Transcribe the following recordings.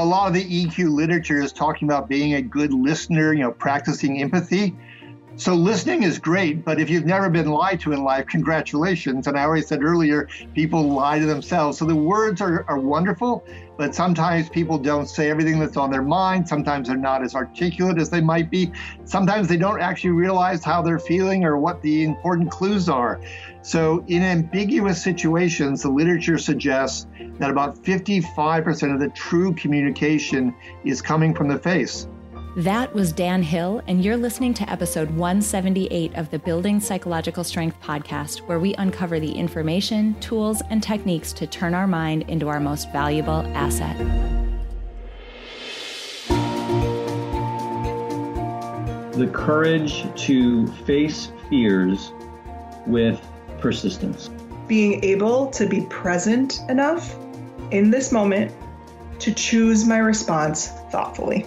A lot of the EQ literature is talking about being a good listener, you know, practicing empathy. So listening is great, but if you've never been lied to in life, congratulations. And I already said earlier, people lie to themselves. So the words are, are wonderful, but sometimes people don't say everything that's on their mind. Sometimes they're not as articulate as they might be. Sometimes they don't actually realize how they're feeling or what the important clues are. So in ambiguous situations, the literature suggests that about 55% of the true communication is coming from the face. That was Dan Hill, and you're listening to episode 178 of the Building Psychological Strength podcast, where we uncover the information, tools, and techniques to turn our mind into our most valuable asset. The courage to face fears with persistence. Being able to be present enough in this moment to choose my response thoughtfully.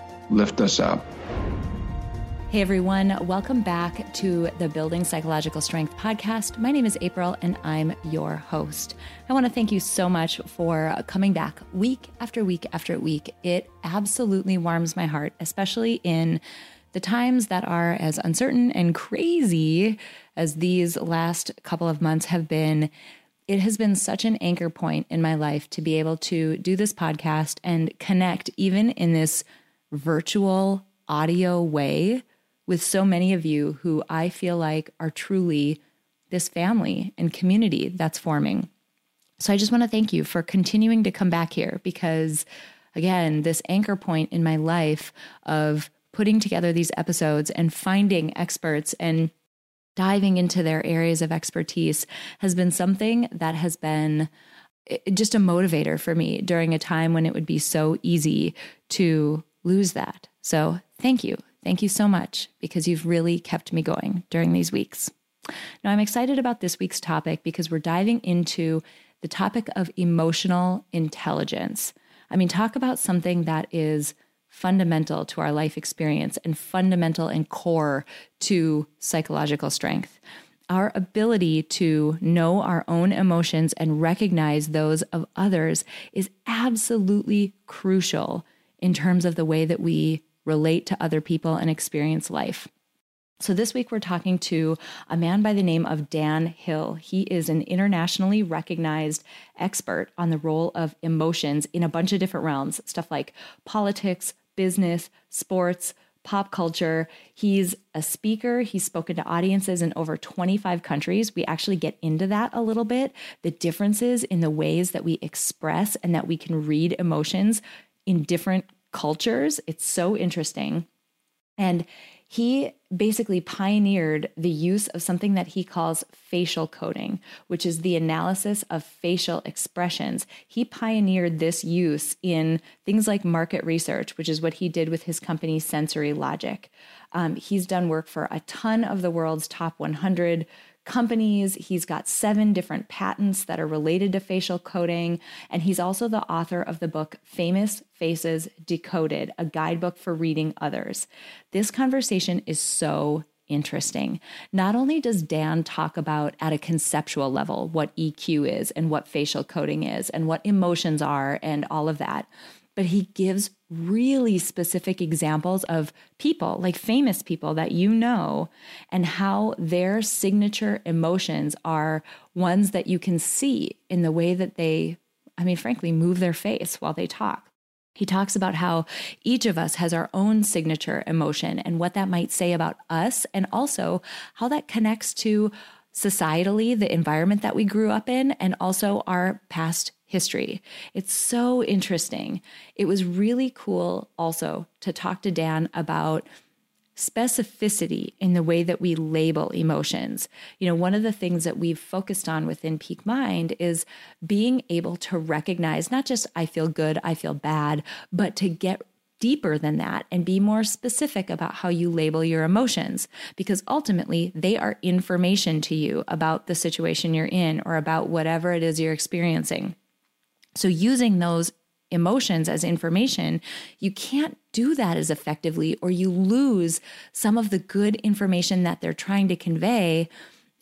lift us up. Hey everyone, welcome back to the Building Psychological Strength podcast. My name is April and I'm your host. I want to thank you so much for coming back week after week after week. It absolutely warms my heart, especially in the times that are as uncertain and crazy as these last couple of months have been. It has been such an anchor point in my life to be able to do this podcast and connect even in this virtual audio way with so many of you who I feel like are truly this family and community that's forming. So I just want to thank you for continuing to come back here because, again, this anchor point in my life of putting together these episodes and finding experts and diving into their areas of expertise has been something that has been eh, just a motivator for me during a time when it would be so easy to lose that. So thank you. Thank you so much because you've really kept me going during these weeks. Now, I'm excited about this week's topic because we're diving into the topic of emotional intelligence. I mean, talk about something that is fundamental to our life experience and fundamental and core to psychological strength. Our ability to know our own emotions and recognize those of others is absolutely crucial in terms of the way that we relate to other people and experience life. So, this week we're talking to a man by the name of Dan Hill. He is an internationally recognized expert on the role of emotions in a bunch of different realms stuff like politics, business, sports, pop culture. He's a speaker. He's spoken to audiences in over 25 countries. We actually get into that a little bit the differences in the ways that we express and that we can read emotions in different cultures. It's so interesting. And he basically pioneered the use of something that he calls facial coding, which is the analysis of facial expressions. He pioneered this use in things like market research, which is what he did with his company Sensory Logic. Um, he's done work for a ton of the world's top 100 companies. He's got seven different patents that are related to facial coding. And he's also the author of the book Famous Faces Decoded, a guidebook for reading others. This conversation is so interesting. Not only does Dan talk about at a conceptual level what EQ is and what facial coding is and what emotions are and all of that, but he gives really specific examples of people, like famous people that you know, and how their signature emotions are ones that you can see in the way that they, I mean, frankly, move their face while they talk. He talks about how each of us has our own signature emotion and what that might say about us, and also how that connects to societally, the environment that we grew up in, and also our past history. It's so interesting. It was really cool also to talk to Dan about specificity in the way that we label emotions. You know, one of the things that we've focused on within Peak Mind is being able to recognize not just I feel good, I feel bad, but to get deeper than that and be more specific about how you label your emotions because ultimately they are information to you about the situation you're in or about whatever it is you're experiencing. So, using those emotions as information, you can't do that as effectively, or you lose some of the good information that they're trying to convey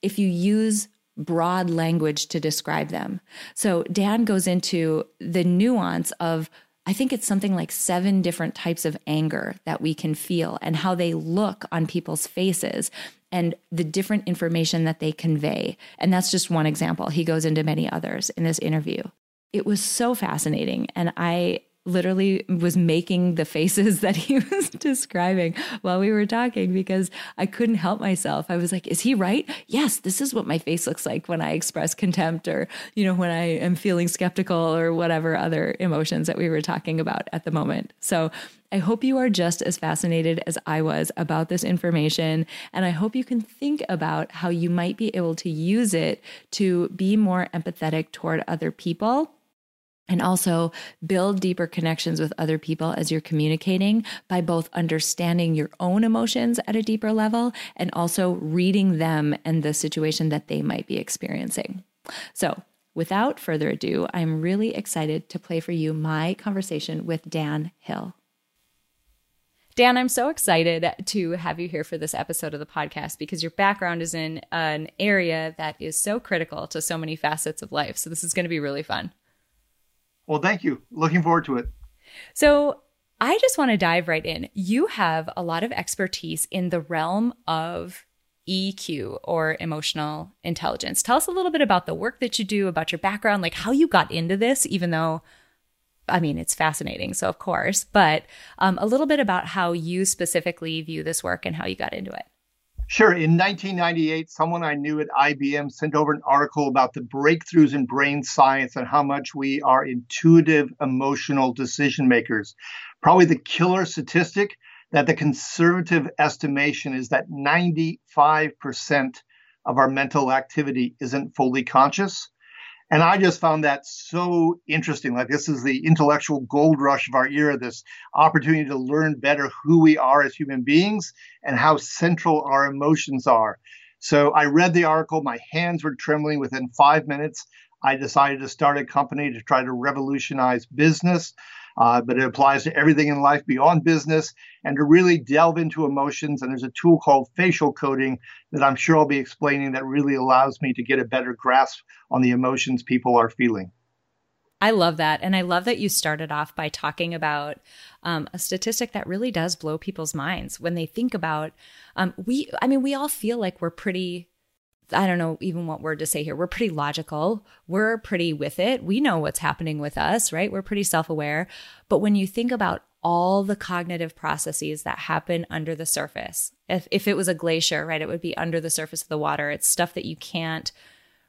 if you use broad language to describe them. So, Dan goes into the nuance of I think it's something like seven different types of anger that we can feel and how they look on people's faces and the different information that they convey. And that's just one example. He goes into many others in this interview. It was so fascinating. And I literally was making the faces that he was describing while we were talking because I couldn't help myself. I was like, is he right? Yes, this is what my face looks like when I express contempt or, you know, when I am feeling skeptical or whatever other emotions that we were talking about at the moment. So I hope you are just as fascinated as I was about this information. And I hope you can think about how you might be able to use it to be more empathetic toward other people and also build deeper connections with other people as you're communicating by both understanding your own emotions at a deeper level and also reading them and the situation that they might be experiencing. So, without further ado, I'm really excited to play for you my conversation with Dan Hill. Dan, I'm so excited to have you here for this episode of the podcast because your background is in an area that is so critical to so many facets of life. So, this is going to be really fun. Well, thank you. Looking forward to it. So, I just want to dive right in. You have a lot of expertise in the realm of EQ or emotional intelligence. Tell us a little bit about the work that you do, about your background, like how you got into this, even though, I mean, it's fascinating. So, of course, but um, a little bit about how you specifically view this work and how you got into it. Sure. In 1998, someone I knew at IBM sent over an article about the breakthroughs in brain science and how much we are intuitive, emotional decision makers. Probably the killer statistic that the conservative estimation is that 95% of our mental activity isn't fully conscious. And I just found that so interesting. Like, this is the intellectual gold rush of our era, this opportunity to learn better who we are as human beings and how central our emotions are. So I read the article, my hands were trembling within five minutes. I decided to start a company to try to revolutionize business uh, but it applies to everything in life beyond business and to really delve into emotions. And there's a tool called facial coding that I'm sure I'll be explaining that really allows me to get a better grasp on the emotions people are feeling. I love that. And I love that you started off by talking about um, a statistic that really does blow people's minds when they think about um, we, I mean, we all feel like we're pretty I don't know even what word to say here. We're pretty logical. We're pretty with it. We know what's happening with us, right? We're pretty self aware. But when you think about all the cognitive processes that happen under the surface, if, if it was a glacier, right, it would be under the surface of the water. It's stuff that you can't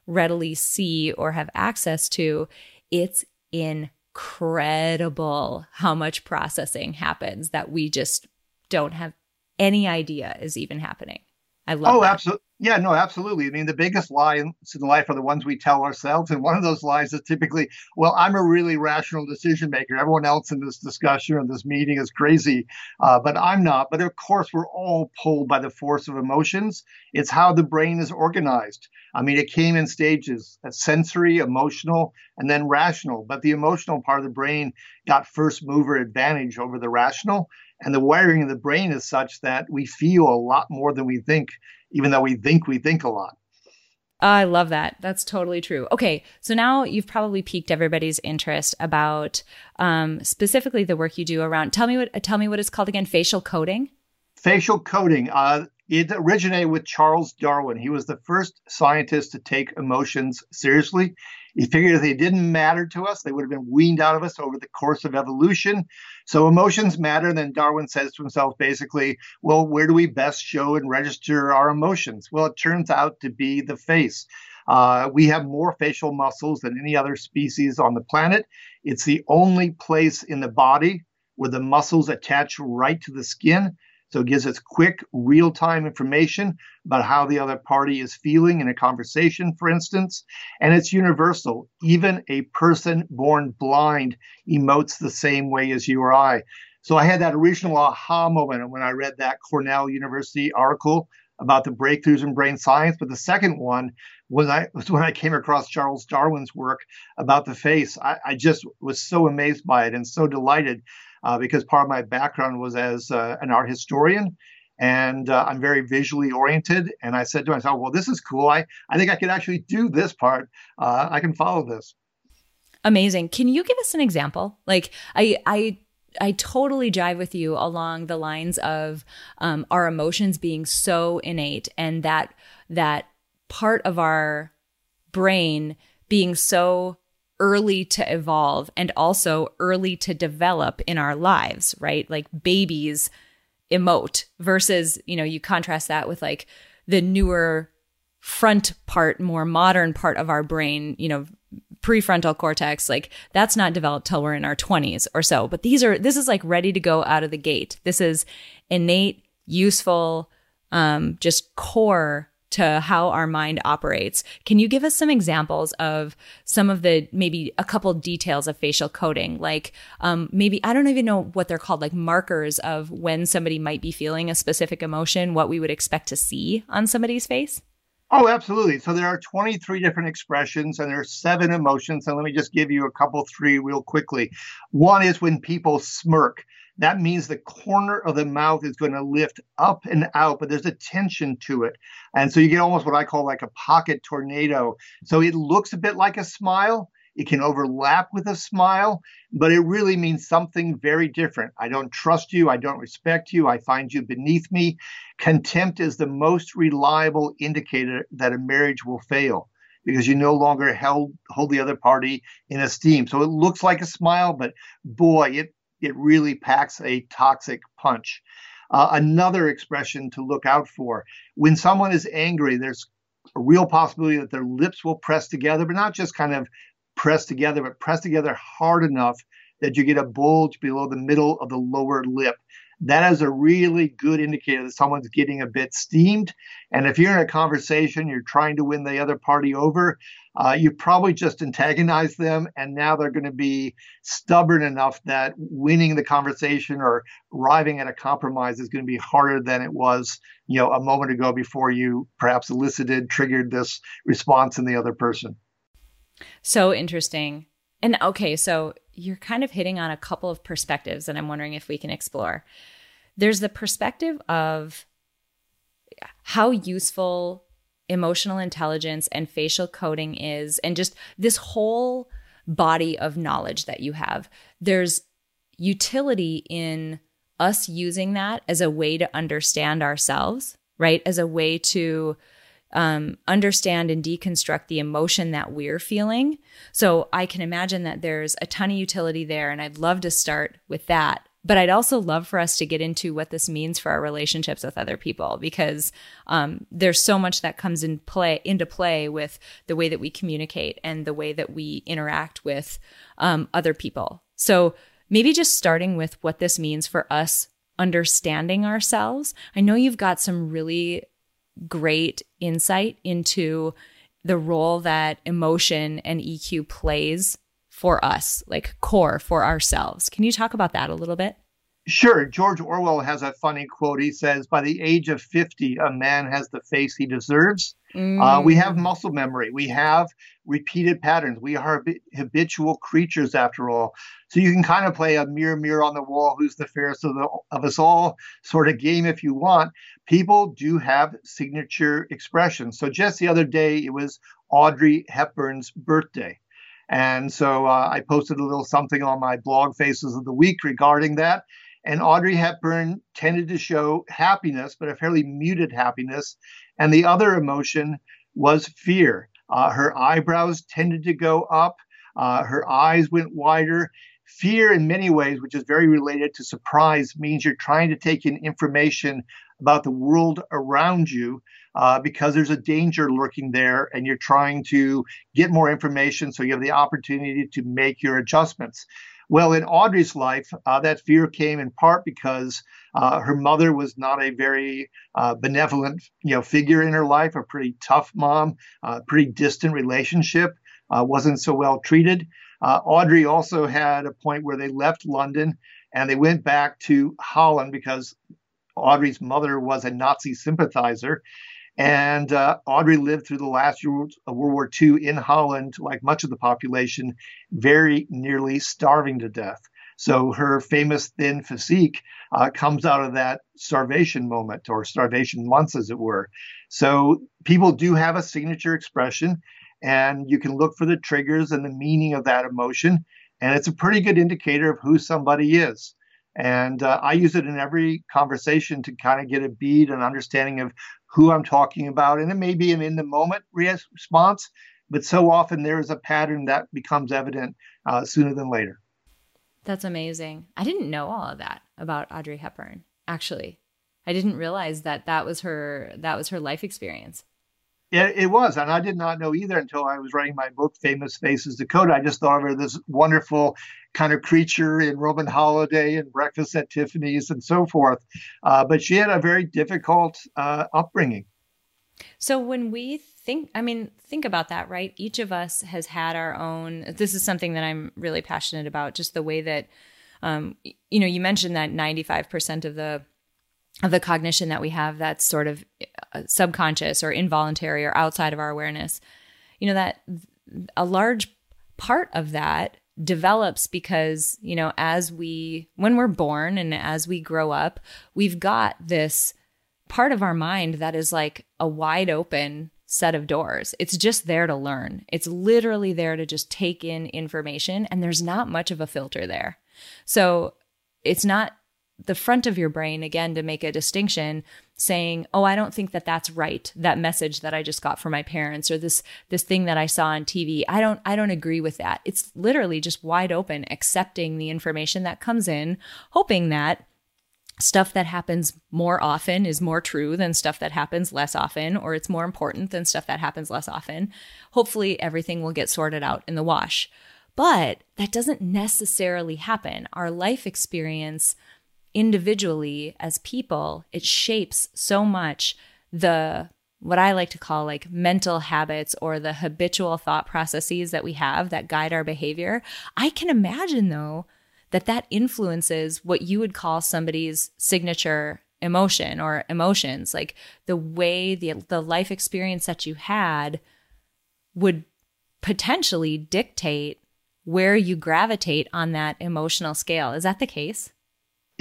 readily see or have access to. It's incredible how much processing happens that we just don't have any idea is even happening. I love. Oh, absolutely. Yeah, no, absolutely. I mean, the biggest lies in life are the ones we tell ourselves. And one of those lies is typically, well, I'm a really rational decision maker. Everyone else in this discussion or this meeting is crazy, uh, but I'm not. But of course, we're all pulled by the force of emotions. It's how the brain is organized. I mean, it came in stages sensory, emotional, and then rational. But the emotional part of the brain got first mover advantage over the rational. And the wiring of the brain is such that we feel a lot more than we think even though we think we think a lot. I love that. That's totally true. Okay, so now you've probably piqued everybody's interest about um, specifically the work you do around. Tell me what. Tell me what it's called again. Facial coding. Facial coding. Uh, it originated with Charles Darwin. He was the first scientist to take emotions seriously. He figured if they didn't matter to us, they would have been weaned out of us over the course of evolution. So emotions matter. And then Darwin says to himself, basically, well, where do we best show and register our emotions? Well, it turns out to be the face. Uh, we have more facial muscles than any other species on the planet. It's the only place in the body where the muscles attach right to the skin. So it gives us quick, real time information about how the other party is feeling in a conversation, for instance. And it's universal. Even a person born blind emotes the same way as you or I. So I had that original aha moment when I read that Cornell University article about the breakthroughs in brain science. But the second one was I was when I came across Charles Darwin's work about the face. I, I just was so amazed by it and so delighted uh, because part of my background was as uh, an art historian. And uh, I'm very visually oriented. And I said to myself, well, this is cool. I, I think I could actually do this part. Uh, I can follow this. Amazing. Can you give us an example? Like, I, I, I totally jive with you along the lines of um, our emotions being so innate and that that part of our brain being so early to evolve and also early to develop in our lives, right? Like babies emote versus, you know, you contrast that with like the newer front part, more modern part of our brain, you know, prefrontal cortex, like that's not developed till we're in our 20s or so. But these are, this is like ready to go out of the gate. This is innate, useful, um, just core to how our mind operates. Can you give us some examples of some of the maybe a couple details of facial coding? Like um, maybe, I don't even know what they're called, like markers of when somebody might be feeling a specific emotion, what we would expect to see on somebody's face? Oh, absolutely. So there are 23 different expressions and there are seven emotions. And let me just give you a couple, three real quickly. One is when people smirk that means the corner of the mouth is going to lift up and out, but there's a tension to it. And so you get almost what I call like a pocket tornado. So it looks a bit like a smile. It can overlap with a smile, but it really means something very different. I don't trust you. I don't respect you. I find you beneath me. Contempt is the most reliable indicator that a marriage will fail because you no longer held, hold the other party in esteem. So it looks like a smile, but boy, it it really packs a toxic punch. Uh, another expression to look out for when someone is angry, there's a real possibility that their lips will press together, but not just kind of press together, but press together hard enough that you get a bulge below the middle of the lower lip that is a really good indicator that someone's getting a bit steamed. And if you're in a conversation, you're trying to win the other party over, uh, you probably just antagonize them, and now they're going to be stubborn enough that winning the conversation or arriving at a compromise is going to be harder than it was, you know, a moment ago before you perhaps elicited, triggered this response in the other person. So interesting. And okay, so you're kind of hitting on a couple of perspectives and I'm wondering if we can explore. There's the perspective of how useful emotional intelligence and facial coding is, and just this whole body of knowledge that you have. There's utility in us using that as a way to understand ourselves, right? As a way to um, understand and deconstruct the emotion that we're feeling. So I can imagine that there's a ton of utility there, and I'd love to start with that. But I'd also love for us to get into what this means for our relationships with other people because um, there's so much that comes in play into play with the way that we communicate and the way that we interact with um, other people. So maybe just starting with what this means for us understanding ourselves. I know you've got some really great insight into the role that emotion and EQ plays for us, like core for ourselves. Can you talk about that a little bit? Sure. George Orwell has a funny quote. He says, By the age of 50, a man has the face he deserves. Mm. Uh, we have mm. muscle memory. We have repeated patterns. We are habitual creatures, after all. So you can kind of play a mirror, mirror on the wall, who's the fairest of, the, of us all sort of game if you want. People do have signature expressions. So just the other day, it was Audrey Hepburn's birthday. And so uh, I posted a little something on my blog Faces of the Week regarding that. And Audrey Hepburn tended to show happiness, but a fairly muted happiness. And the other emotion was fear. Uh, her eyebrows tended to go up, uh, her eyes went wider. Fear, in many ways, which is very related to surprise, means you're trying to take in information about the world around you uh, because there's a danger lurking there and you're trying to get more information so you have the opportunity to make your adjustments. Well, in Audrey's life, uh, that fear came in part because uh, her mother was not a very uh, benevolent, you know, figure in her life. A pretty tough mom, pretty distant relationship, uh, wasn't so well treated. Uh, Audrey also had a point where they left London and they went back to Holland because Audrey's mother was a Nazi sympathizer. And uh, Audrey lived through the last World War II in Holland, like much of the population, very nearly starving to death. So her famous thin physique uh, comes out of that starvation moment or starvation months, as it were. So people do have a signature expression, and you can look for the triggers and the meaning of that emotion. And it's a pretty good indicator of who somebody is. And uh, I use it in every conversation to kind of get a bead and understanding of who I'm talking about. And it may be an in the moment response, but so often there is a pattern that becomes evident uh, sooner than later. That's amazing. I didn't know all of that about Audrey Hepburn, actually. I didn't realize that that was her that was her life experience. Yeah, it was. And I did not know either until I was writing my book, Famous Faces Decoded. I just thought of her this wonderful kind of creature in Roman Holiday and Breakfast at Tiffany's and so forth. Uh, but she had a very difficult uh, upbringing. So when we think, I mean, think about that, right? Each of us has had our own. This is something that I'm really passionate about, just the way that, um, you know, you mentioned that 95% of the of the cognition that we have that's sort of uh, subconscious or involuntary or outside of our awareness you know that a large part of that develops because you know as we when we're born and as we grow up we've got this part of our mind that is like a wide open set of doors. It's just there to learn. It's literally there to just take in information and there's not much of a filter there. So it's not the front of your brain again to make a distinction saying oh i don't think that that's right that message that i just got from my parents or this this thing that i saw on tv i don't i don't agree with that. It's literally just wide open accepting the information that comes in hoping that stuff that happens more often is more true than stuff that happens less often or it's more important than stuff that happens less often. Hopefully everything will get sorted out in the wash. But that doesn't necessarily happen. Our life experience individually as people, it shapes so much the what I like to call like mental habits or the habitual thought processes that we have that guide our behavior. I can imagine though that that influences what you would call somebody's signature emotion or emotions like the way the the life experience that you had would potentially dictate where you gravitate on that emotional scale. Is that the case?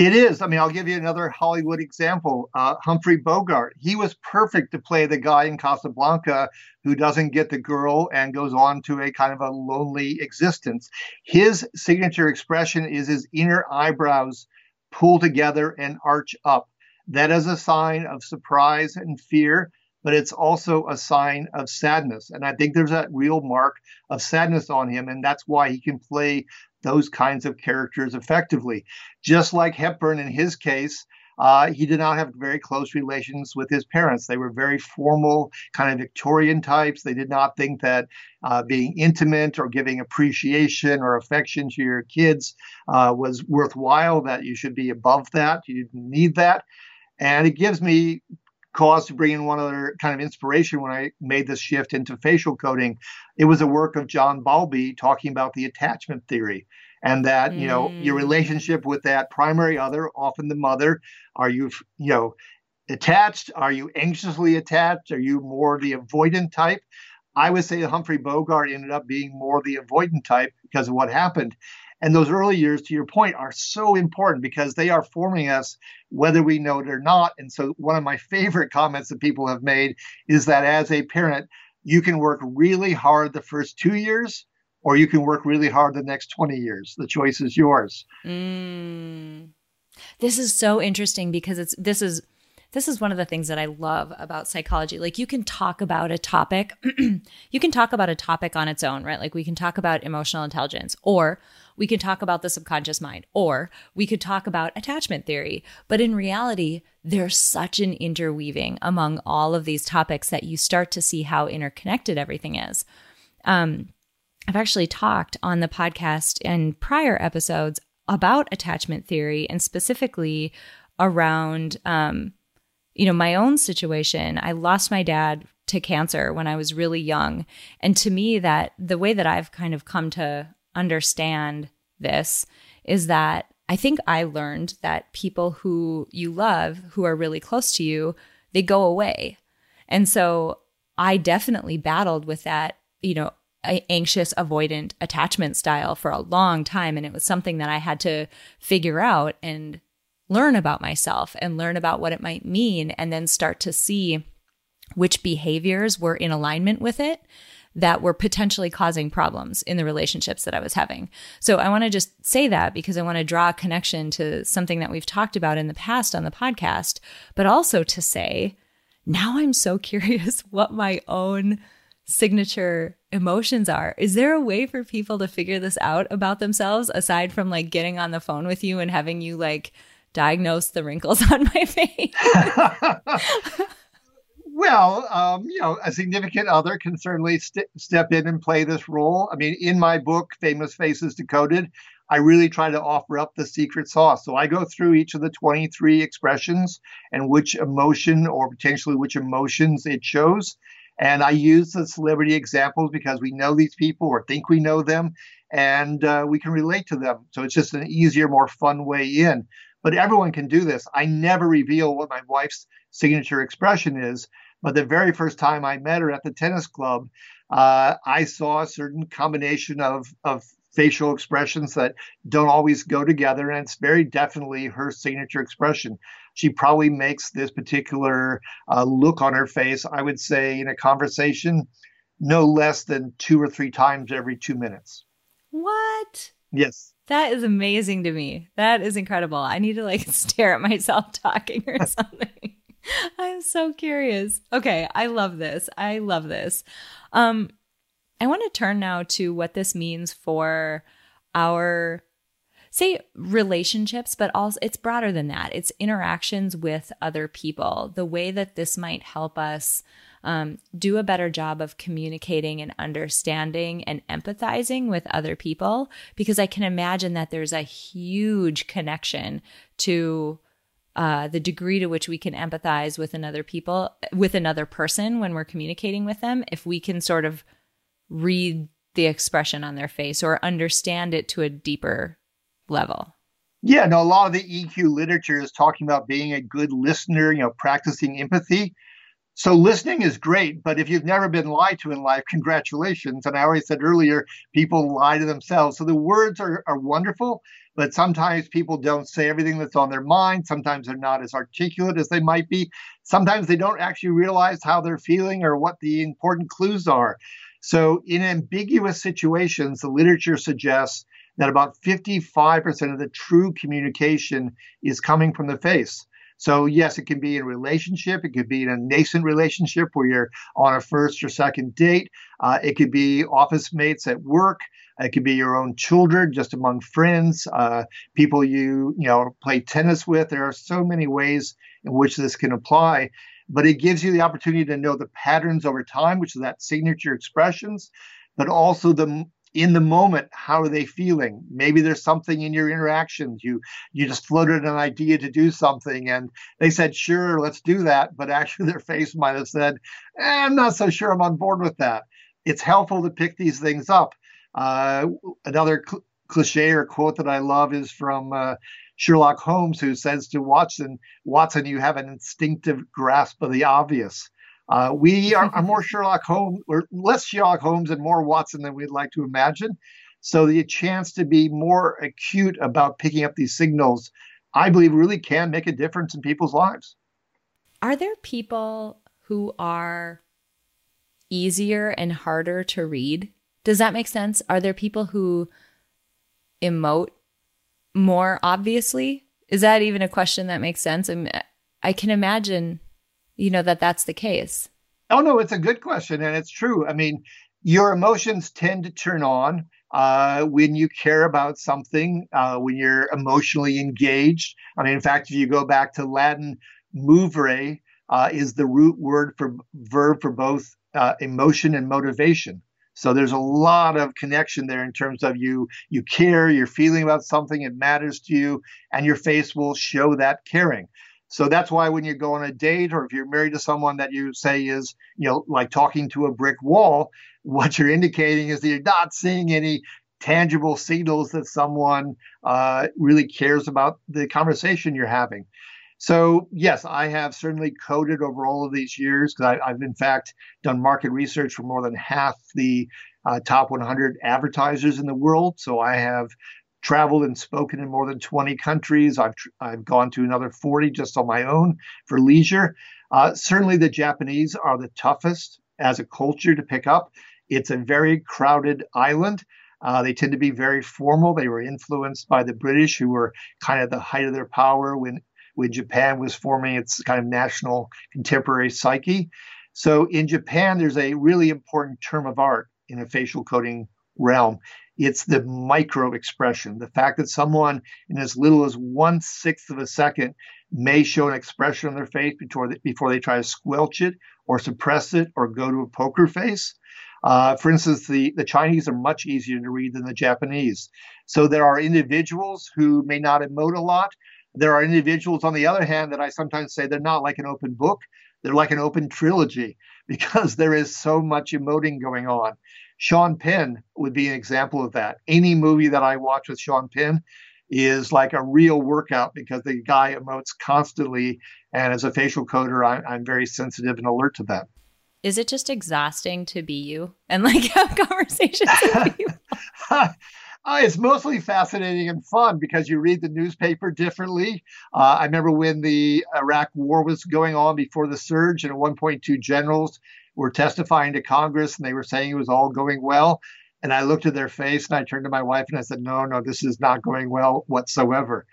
It is. I mean, I'll give you another Hollywood example. Uh, Humphrey Bogart. He was perfect to play the guy in Casablanca who doesn't get the girl and goes on to a kind of a lonely existence. His signature expression is his inner eyebrows pull together and arch up. That is a sign of surprise and fear, but it's also a sign of sadness. And I think there's that real mark of sadness on him. And that's why he can play those kinds of characters effectively. Just like Hepburn in his case, uh, he did not have very close relations with his parents. They were very formal, kind of Victorian types. They did not think that uh, being intimate or giving appreciation or affection to your kids uh, was worthwhile, that you should be above that. You didn't need that. And it gives me cause to bring in one other kind of inspiration when I made this shift into facial coding. It was a work of John Bowlby talking about the attachment theory and that, mm. you know, your mm. relationship with that primary other, often the mother, are you, you know, attached? Are you anxiously attached? Are you more the avoidant type? I would say Humphrey Bogart ended up being more the avoidant type because of what happened. And those early years, to your point, are so important because they are forming us whether we know it or not. And so, one of my favorite comments that people have made is that as a parent, you can work really hard the first two years, or you can work really hard the next 20 years. The choice is yours. Mm. This is so interesting because it's this is this is one of the things that I love about psychology. Like you can talk about a topic, you can talk about a topic on its own, right? Like we can talk about emotional intelligence or we can talk about the subconscious mind or we could talk about attachment theory. But in reality, there's such an interweaving among all of these topics that you start to see how interconnected everything is. Um, I've actually talked on the podcast and prior episodes about attachment theory and specifically around, um, you know, my own situation. I lost my dad to cancer when I was really young. And to me, that the way that I've kind of come to understand this is that I think I learned that people who you love, who are really close to you, they go away. And so I definitely battled with that, you know, anxious avoidant attachment style for a long time. And it was something that I had to figure out and learn about myself and learn about what it might mean, and then start to see which behaviors were in alignment with it that were potentially causing problems in the relationships that I was having. So I want to just say that because I want to draw a connection to something that we've talked about in the past on the podcast, but also to say, now I'm so curious what my own signature emotions are. Is there a way for people to figure this out about themselves aside from like getting on the phone with you and having you like diagnose the wrinkles on my face? Well, um, you know, a significant other can certainly st- step in and play this role. I mean, in my book, Famous Faces Decoded, I really try to offer up the secret sauce. So I go through each of the 23 expressions and which emotion or potentially which emotions it shows. And I use the celebrity examples because we know these people or think we know them and uh, we can relate to them. So it's just an easier, more fun way in. But everyone can do this. I never reveal what my wife's signature expression is but the very first time I met her at the tennis club, uh, I saw a certain combination of, of facial expressions that don't always go together. And it's very definitely her signature expression. She probably makes this particular uh, look on her face, I would say, in a conversation, no less than two or three times every two minutes. What? Yes. That is amazing to me. That is incredible. I need to like stare at myself talking or something. I'm so curious. Okay, I love this. I love this. Um I want to turn now to what this means for our say relationships, but also it's broader than that. It's interactions with other people. The way that this might help us um, do a better job of communicating and understanding and empathizing with other people, because I can imagine that there's a huge connection to uh, the degree to which we can empathize with another people with another person when we're communicating with them if we can sort of read the expression on their face or understand it to a deeper level. Yeah no a lot of the eq literature is talking about being a good listener you know practicing empathy so listening is great, but if you've never been lied to in life, congratulations. And I already said earlier, people lie to themselves. So the words are, are wonderful, but sometimes people don't say everything that's on their mind. Sometimes they're not as articulate as they might be. Sometimes they don't actually realize how they're feeling or what the important clues are. So in ambiguous situations, the literature suggests that about 55% of the true communication is coming from the face. So, yes, it can be in relationship. It could be in a nascent relationship where you're on a first or second date. Uh, it could be office mates at work. It could be your own children, just among friends, uh, people you you know play tennis with. There are so many ways in which this can apply, but it gives you the opportunity to know the patterns over time, which is that signature expressions, but also the in the moment how are they feeling? Maybe there's something in your interactions. You you just floated an idea to do something and they said sure let's do that. But actually their face might have said eh, i'm not so sure i'm on board with that. It's helpful to pick these things up. Uh, another cl- cliche or quote that i love is from uh, sherlock holmes who says to watson watson you have an instinctive grasp of the obvious uh, we are, are, more Sherlock Holmes, or less Sherlock Holmes and more Watson than we'd like to imagine. So the chance to be more acute about picking up these signals, I believe, really can make a difference in people's lives. Are there people who are easier and harder to read? Does that make sense? Are there people who emote more obviously? Is that even a question that makes sense? I, mean, I can imagine you know, that that's the case? Oh, no, it's a good question. And it's true. I mean, your emotions tend to turn on uh, when you care about something, uh, when you're emotionally engaged. I mean, in fact, if you go back to Latin, movere uh, is the root word for verb for both uh, emotion and motivation. So there's a lot of connection there in terms of you you care, you're feeling about something, it matters to you, and your face will show that caring. So that's why when you go on a date or if you're married to someone that you say is, you know, like talking to a brick wall, what you're indicating is that you're not seeing any tangible signals that someone uh, really cares about the conversation you're having. So, yes, I have certainly coded over all of these years because I've, in fact, done market research for more than half the uh, top 100 advertisers in the world. So, I have traveled and spoken in more than 20 countries. I've, I've gone to another 40 just on my own for leisure. Uh, certainly, the Japanese are the toughest as a culture to pick up. It's a very crowded island. Uh, they tend to be very formal. They were influenced by the British, who were kind of the height of their power when when Japan was forming its kind of national contemporary psyche. So in Japan, there's a really important term of art in a facial coding realm. It's the micro expression, the fact that someone in as little as one sixth of a second may show an expression on their face before they, before they try to squelch it or suppress it or go to a poker face. Uh, for instance, the, the Chinese are much easier to read than the Japanese. So there are individuals who may not emote a lot, there are individuals, on the other hand, that I sometimes say they're not like an open book, they're like an open trilogy because there is so much emoting going on. Sean Penn would be an example of that. Any movie that I watch with Sean Penn is like a real workout because the guy emotes constantly. And as a facial coder, I, am very sensitive and alert to that. Is it just exhausting to be you and like have conversations with people? Uh, it's mostly fascinating and fun because you read the newspaper differently. Uh, I remember when the Iraq war was going on before the surge, and at one point, two generals were testifying to Congress and they were saying it was all going well. And I looked at their face and I turned to my wife and I said, No, no, this is not going well whatsoever.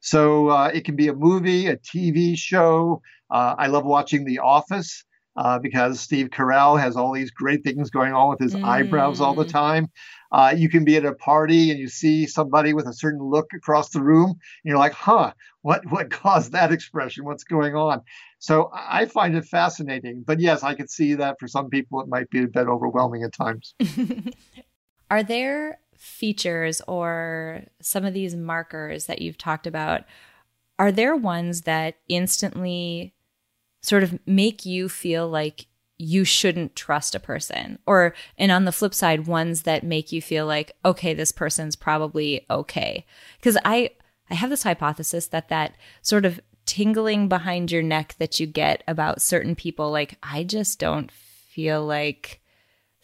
So uh, it can be a movie, a TV show. Uh, I love watching The Office. Uh, because Steve Carell has all these great things going on with his mm. eyebrows all the time. Uh, you can be at a party and you see somebody with a certain look across the room, and you're like, "Huh, what what caused that expression? What's going on?" So I find it fascinating. But yes, I could see that for some people it might be a bit overwhelming at times. Are there features or some of these markers that you've talked about? Are there ones that instantly sort of make you feel like you shouldn't trust a person or and on the flip side ones that make you feel like okay this person's probably okay because i i have this hypothesis that that sort of tingling behind your neck that you get about certain people like i just don't feel like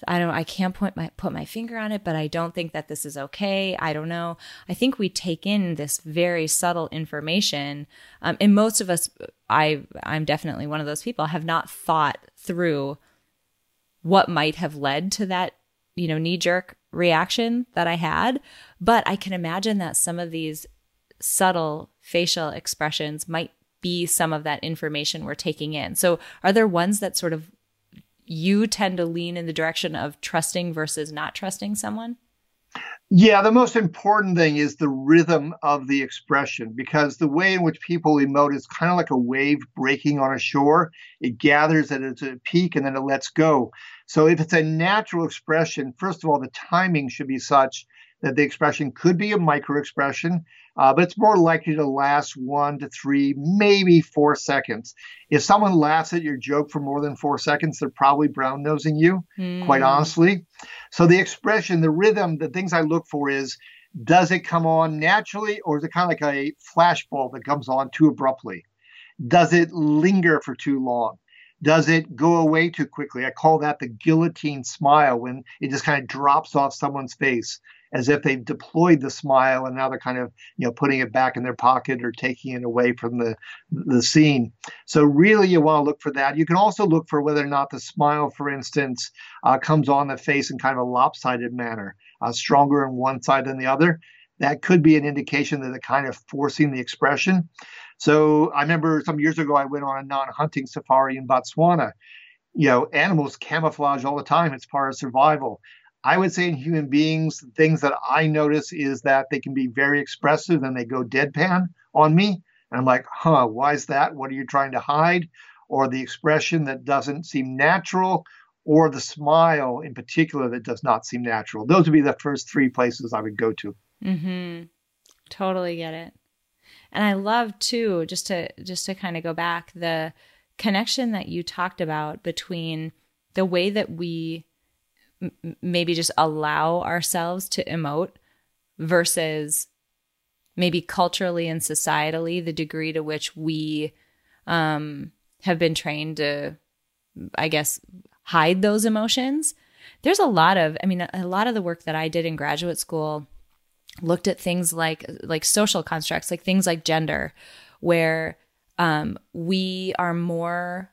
I don't I can't point my put my finger on it, but I don't think that this is okay. I don't know. I think we take in this very subtle information, um, and most of us, I I'm definitely one of those people, have not thought through what might have led to that you know knee jerk reaction that I had. But I can imagine that some of these subtle facial expressions might be some of that information we're taking in. So, are there ones that sort of you tend to lean in the direction of trusting versus not trusting someone? Yeah, the most important thing is the rhythm of the expression because the way in which people emote is kind of like a wave breaking on a shore. It gathers at its peak and then it lets go. So if it's a natural expression, first of all, the timing should be such that the expression could be a micro expression uh, but it's more likely to last one to three, maybe four seconds. If someone laughs at your joke for more than four seconds, they're probably brown nosing you, mm. quite hmm. honestly. So the expression, the rhythm, the things I look for is does it come on naturally or is it kind of like a flashbulb that comes on too abruptly? Does it linger for too long? Does it go away too quickly? I call that the guillotine smile when it just kind of drops off someone's face as if they've deployed the smile and now they're kind of you know putting it back in their pocket or taking it away from the the scene. So really, you want to look for that. You can also look for whether or not the smile, for instance, uh, comes on the face in kind of a lopsided manner, uh, stronger on one side than the other. That could be an indication that they're kind of forcing the expression. So I remember some years ago I went on a non-hunting safari in Botswana you know, animals camouflage all the time. It's part of survival. I would say in human beings, things that I notice is that they can be very expressive and they go deadpan on me. And I'm like, huh, why is that? What are you trying to hide? Or the expression that doesn't seem natural, or the smile in particular that does not seem natural. Those would be the first three places I would go to. Mm-hmm. Totally get it. And I love too, just to just to kind of go back, the connection that you talked about between the way that we maybe just allow ourselves to emote versus maybe culturally and societally the degree to which we um, have been trained to, I guess, hide those emotions. There's a lot of, I mean, a lot of the work that I did in graduate school looked at things like like social constructs, like things like gender, where um, we are more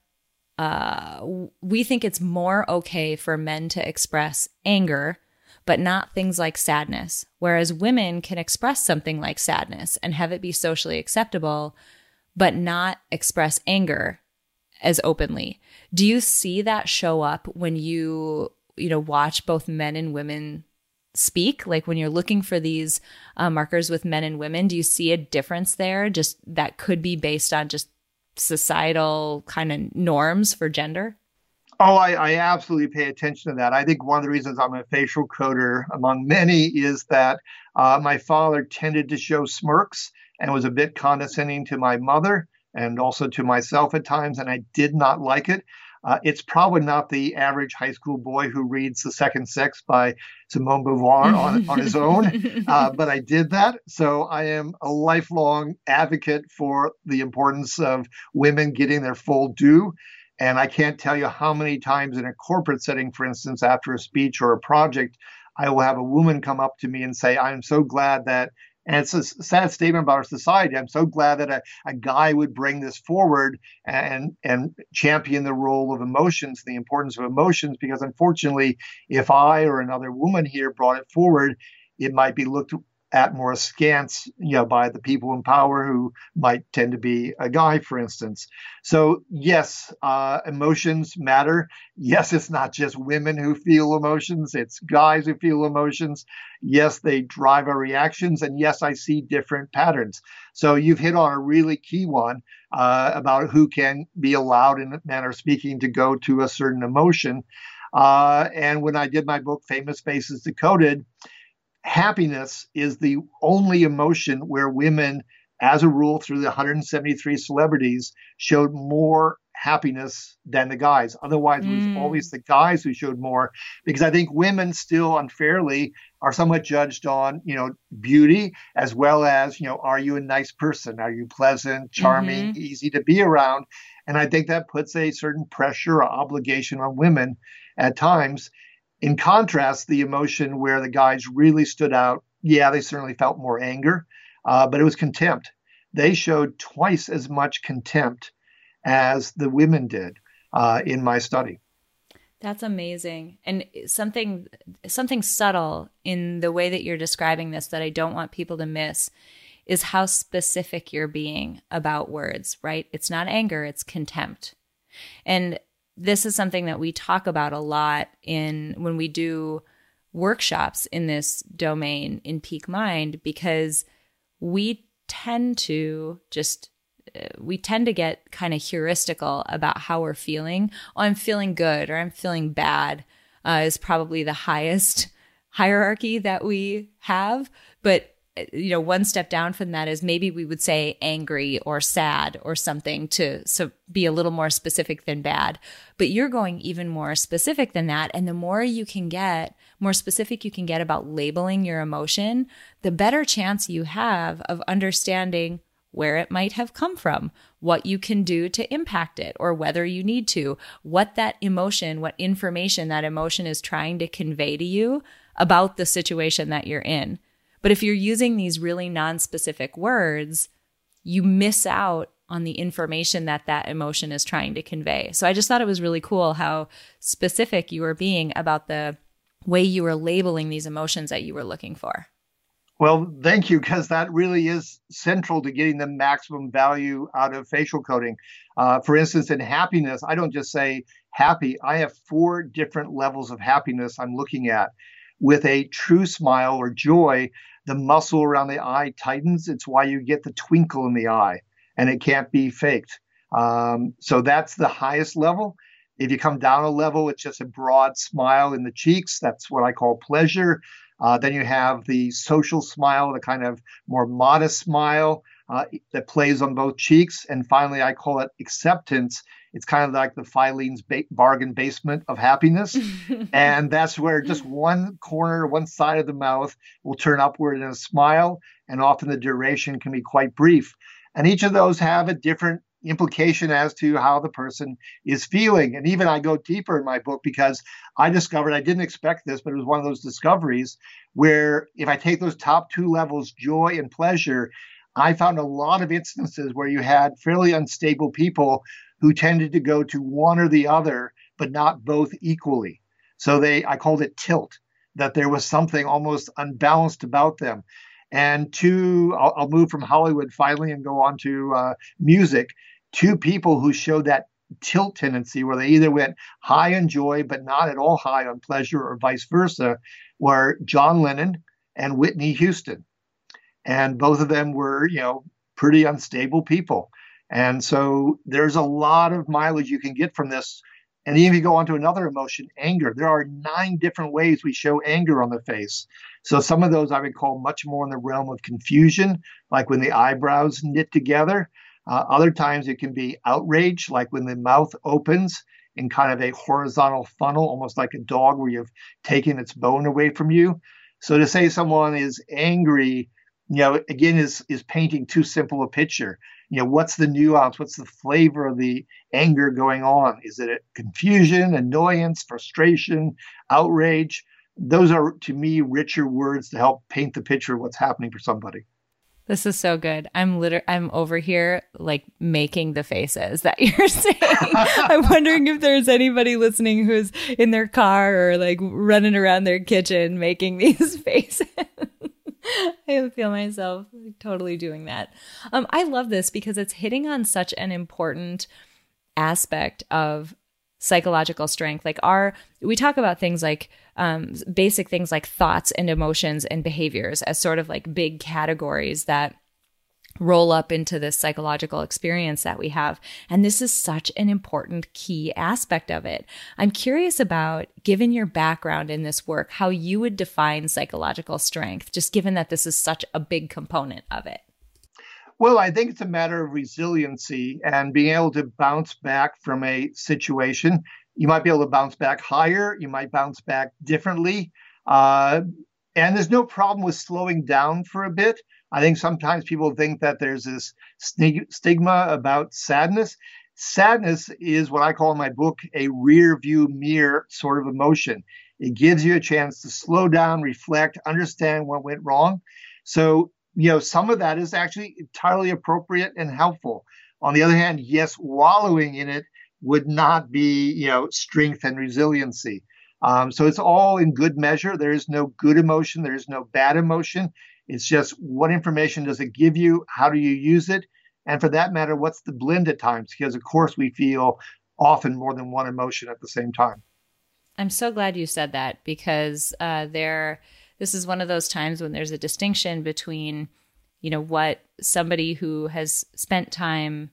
uh, we think it's more okay for men to express anger, but not things like sadness. Whereas women can express something like sadness and have it be socially acceptable, but not express anger as openly. Do you see that show up when you, you know, watch both men and women speak? Like when you're looking for these uh, markers with men and women, do you see a difference there? Just that could be based on just societal kind of norms for gender? Oh, I, I, absolutely pay attention to that. I think one of the reasons I'm a facial coder among many is that uh, my father tended to show smirks and was a bit condescending to my mother and also to myself at times, and I did not like it. Uh, it's probably not the average high school boy who reads The Second Sex by Simone Beauvoir on, on his own, uh, but I did that. So I am a lifelong advocate for the importance of women getting their full due. And I can't tell you how many times in a corporate setting, for instance, after a speech or a project, I will have a woman come up to me and say, I'm so glad that and it's a sad statement about our society. I'm so glad that a, a guy would bring this forward and and champion the role of emotions, the importance of emotions, because unfortunately, if I or another woman here brought it forward, it might be looked at more askance, you know, by the people in power who might tend to be a guy, for instance. So yes, uh, emotions matter. Yes, it's not just women who feel emotions; it's guys who feel emotions. Yes, they drive our reactions, and yes, I see different patterns. So you've hit on a really key one uh, about who can be allowed, in a manner of speaking, to go to a certain emotion. Uh, and when I did my book, Famous Faces Decoded happiness is the only emotion where women, as a rule, through the 173 celebrities, showed more happiness than the guys. Otherwise, mm. it was mm. always the guys who showed more because I think women still unfairly are somewhat judged on, you know, beauty as well as, you know, are you a nice person? Are you pleasant, charming, mm-hmm. easy to be around? And I think that puts a certain pressure or obligation on women at times. In contrast, the emotion where the guys really stood out, yeah, they certainly felt more anger, uh, but it was contempt. They showed twice as much contempt as the women did uh, in my study. That's amazing. And something something subtle in the way that you're describing this that I don't want people to miss is how specific you're being about words, right? It's not anger, it's contempt. And this is something that we talk about a lot in when we do workshops in this domain in peak mind because we tend to just uh, we tend to get kind of heuristical about how we're feeling. Oh, I'm feeling good or I'm feeling bad uh, is probably the highest hierarchy that we have. But you know one step down from that is maybe we would say angry or sad or something to so be a little more specific than bad but you're going even more specific than that and the more you can get more specific you can get about labeling your emotion the better chance you have of understanding where it might have come from, what you can do to impact it, or whether you need to, what that emotion, what information that emotion is trying to convey to you about the situation that you're in. But if you're using these really non-specific words, you miss out on the information that that emotion is trying to convey. So I just thought it was really cool how specific you were being about the way you were labeling these emotions that you were looking for. Well, thank you, because that really is central to getting the maximum value out of facial coding. Uh, for instance, in happiness, I don't just say happy, I have four different levels of happiness I'm looking at. With a true smile or joy, the muscle around the eye tightens. It's why you get the twinkle in the eye, and it can't be faked. Um, so that's the highest level. If you come down a level, it's just a broad smile in the cheeks. That's what I call pleasure. Uh, then you have the social smile, the kind of more modest smile uh, that plays on both cheeks. And finally, I call it acceptance. It's kind of like the Filene's ba- bargain basement of happiness. and that's where just one corner, one side of the mouth will turn upward in a smile. And often the duration can be quite brief. And each of those have a different implication as to how the person is feeling. And even I go deeper in my book because I discovered I didn't expect this, but it was one of those discoveries where if I take those top two levels, joy and pleasure, I found a lot of instances where you had fairly unstable people who tended to go to one or the other, but not both equally. So they, I called it tilt, that there was something almost unbalanced about them. And two, I'll, I'll move from Hollywood finally and go on to uh, music. Two people who showed that tilt tendency where they either went high on joy but not at all high on pleasure or vice versa were John Lennon and Whitney Houston and both of them were you know pretty unstable people and so there's a lot of mileage you can get from this. And even if you go on to another emotion anger there are nine different ways we show anger on the face. So some of those i would call much more in the realm of confusion like when the eyebrows knit together. Uh, other times it can be outrage like when the mouth opens in kind of a horizontal funnel almost like a dog where you've taken its bone away from you. So to say someone is angry you know, again, is is painting too simple a picture. You know, what's the nuance? What's the flavor of the anger going on? Is it confusion, annoyance, frustration, outrage? Those are, to me, richer words to help paint the picture of what's happening for somebody. This is so good. I'm literally I'm over here like making the faces that you're saying. I'm wondering if there's anybody listening who's in their car or like running around their kitchen making these faces. I feel myself totally doing that. Um, I love this because it's hitting on such an important aspect of psychological strength. Like our, we talk about things like um, basic things like thoughts and emotions and behaviors as sort of like big categories that roll up into this psychological experience that we have. And this is such an important key aspect of it. I'm curious about, given your background in this work, how you would define psychological strength, just given that this is such a big component of it. Well, I think it's a matter of resiliency and being able to bounce back from a situation. You might be able to bounce back higher, you might bounce back differently. Uh, and there's no problem with slowing down for a bit. I think sometimes people think that there's this stigma about sadness. Sadness is what I call in my book a rear view mirror sort of emotion. It gives you a chance to slow down, reflect, understand what went wrong. So, you know, some of that is actually entirely appropriate and helpful. On the other hand, yes, wallowing in it would not be, you know, strength and resiliency. Um, so it's all in good measure. There is no good emotion. There is no bad emotion. It's just what information does it give you? How do you use it? And for that matter, what's the blend at times? Because, of course, we feel often more than one emotion at the same time. I'm so glad you said that because uh, there, this is one of those times when there's a distinction between, you know, what somebody who has spent time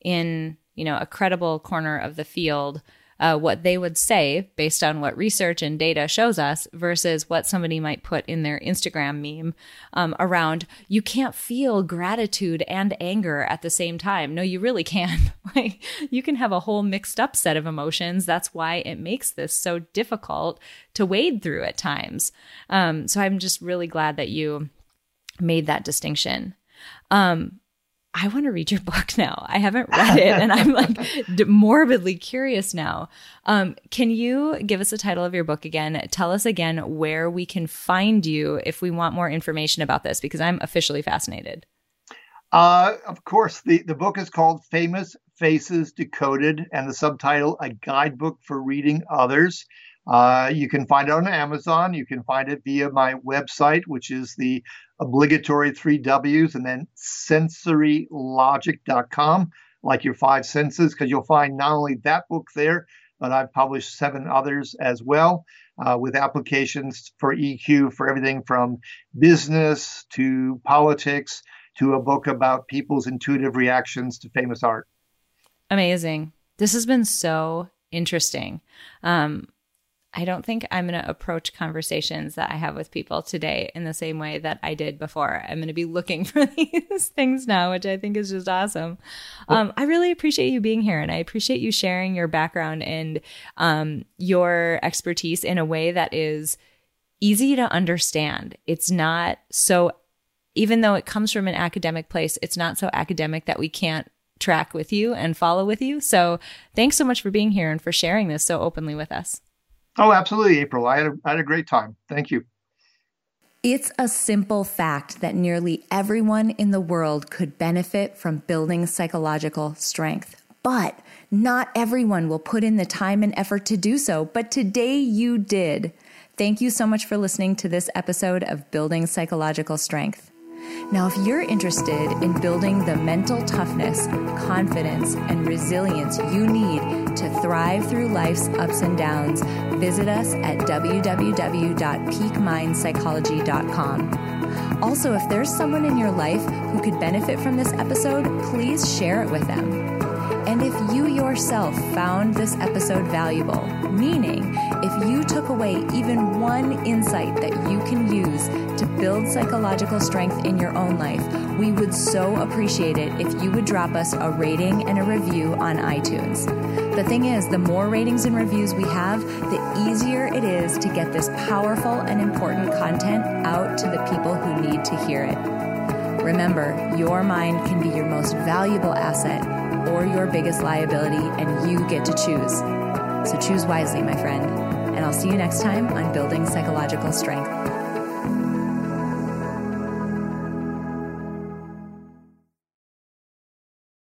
in, you know, a credible corner of the field uh, what they would say based on what research and data shows us versus what somebody might put in their Instagram meme um, around you can't feel gratitude and anger at the same time. No, you really can. you can have a whole mixed up set of emotions. That's why it makes this so difficult to wade through at times. Um, so I'm just really glad that you made that distinction. Um, I want to read your book now. I haven't read it and I'm like morbidly curious now. Um, can you give us the title of your book again? Tell us again where we can find you if we want more information about this because I'm officially fascinated. Uh, of course, the, the book is called Famous Faces Decoded and the subtitle A Guidebook for Reading Others. Uh, you can find it on Amazon. You can find it via my website, which is the obligatory three W's and then sensorylogic.com, like your five senses, because you'll find not only that book there, but I've published seven others as well uh, with applications for EQ for everything from business to politics to a book about people's intuitive reactions to famous art. Amazing. This has been so interesting. Um, I don't think I'm going to approach conversations that I have with people today in the same way that I did before. I'm going to be looking for these things now, which I think is just awesome. Um, I really appreciate you being here and I appreciate you sharing your background and um, your expertise in a way that is easy to understand. It's not so, even though it comes from an academic place, it's not so academic that we can't track with you and follow with you. So thanks so much for being here and for sharing this so openly with us. Oh, absolutely, April. I had a, I had a great time. Thank you. It's a simple fact that nearly everyone in the world could benefit from building psychological strength. But not everyone will put in the time and effort to do so. But today you did. Thank you so much for listening to this episode of Building Psychological Strength. Now, if you're interested in building the mental toughness, confidence, and resilience you need to thrive through life's ups and downs, visit us at www.peakmindpsychology.com. Also, if there's someone in your life who could benefit from this episode, please share it with them. And if you yourself found this episode valuable, meaning if you took away even one insight that you can use to build psychological strength in your own life, we would so appreciate it if you would drop us a rating and a review on iTunes. The thing is, the more ratings and reviews we have, the easier it is to get this powerful and important content out to the people who need to hear it. Remember, your mind can be your most valuable asset or your biggest liability, and you get to choose. So choose wisely, my friend. And I'll see you next time on Building Psychological Strength.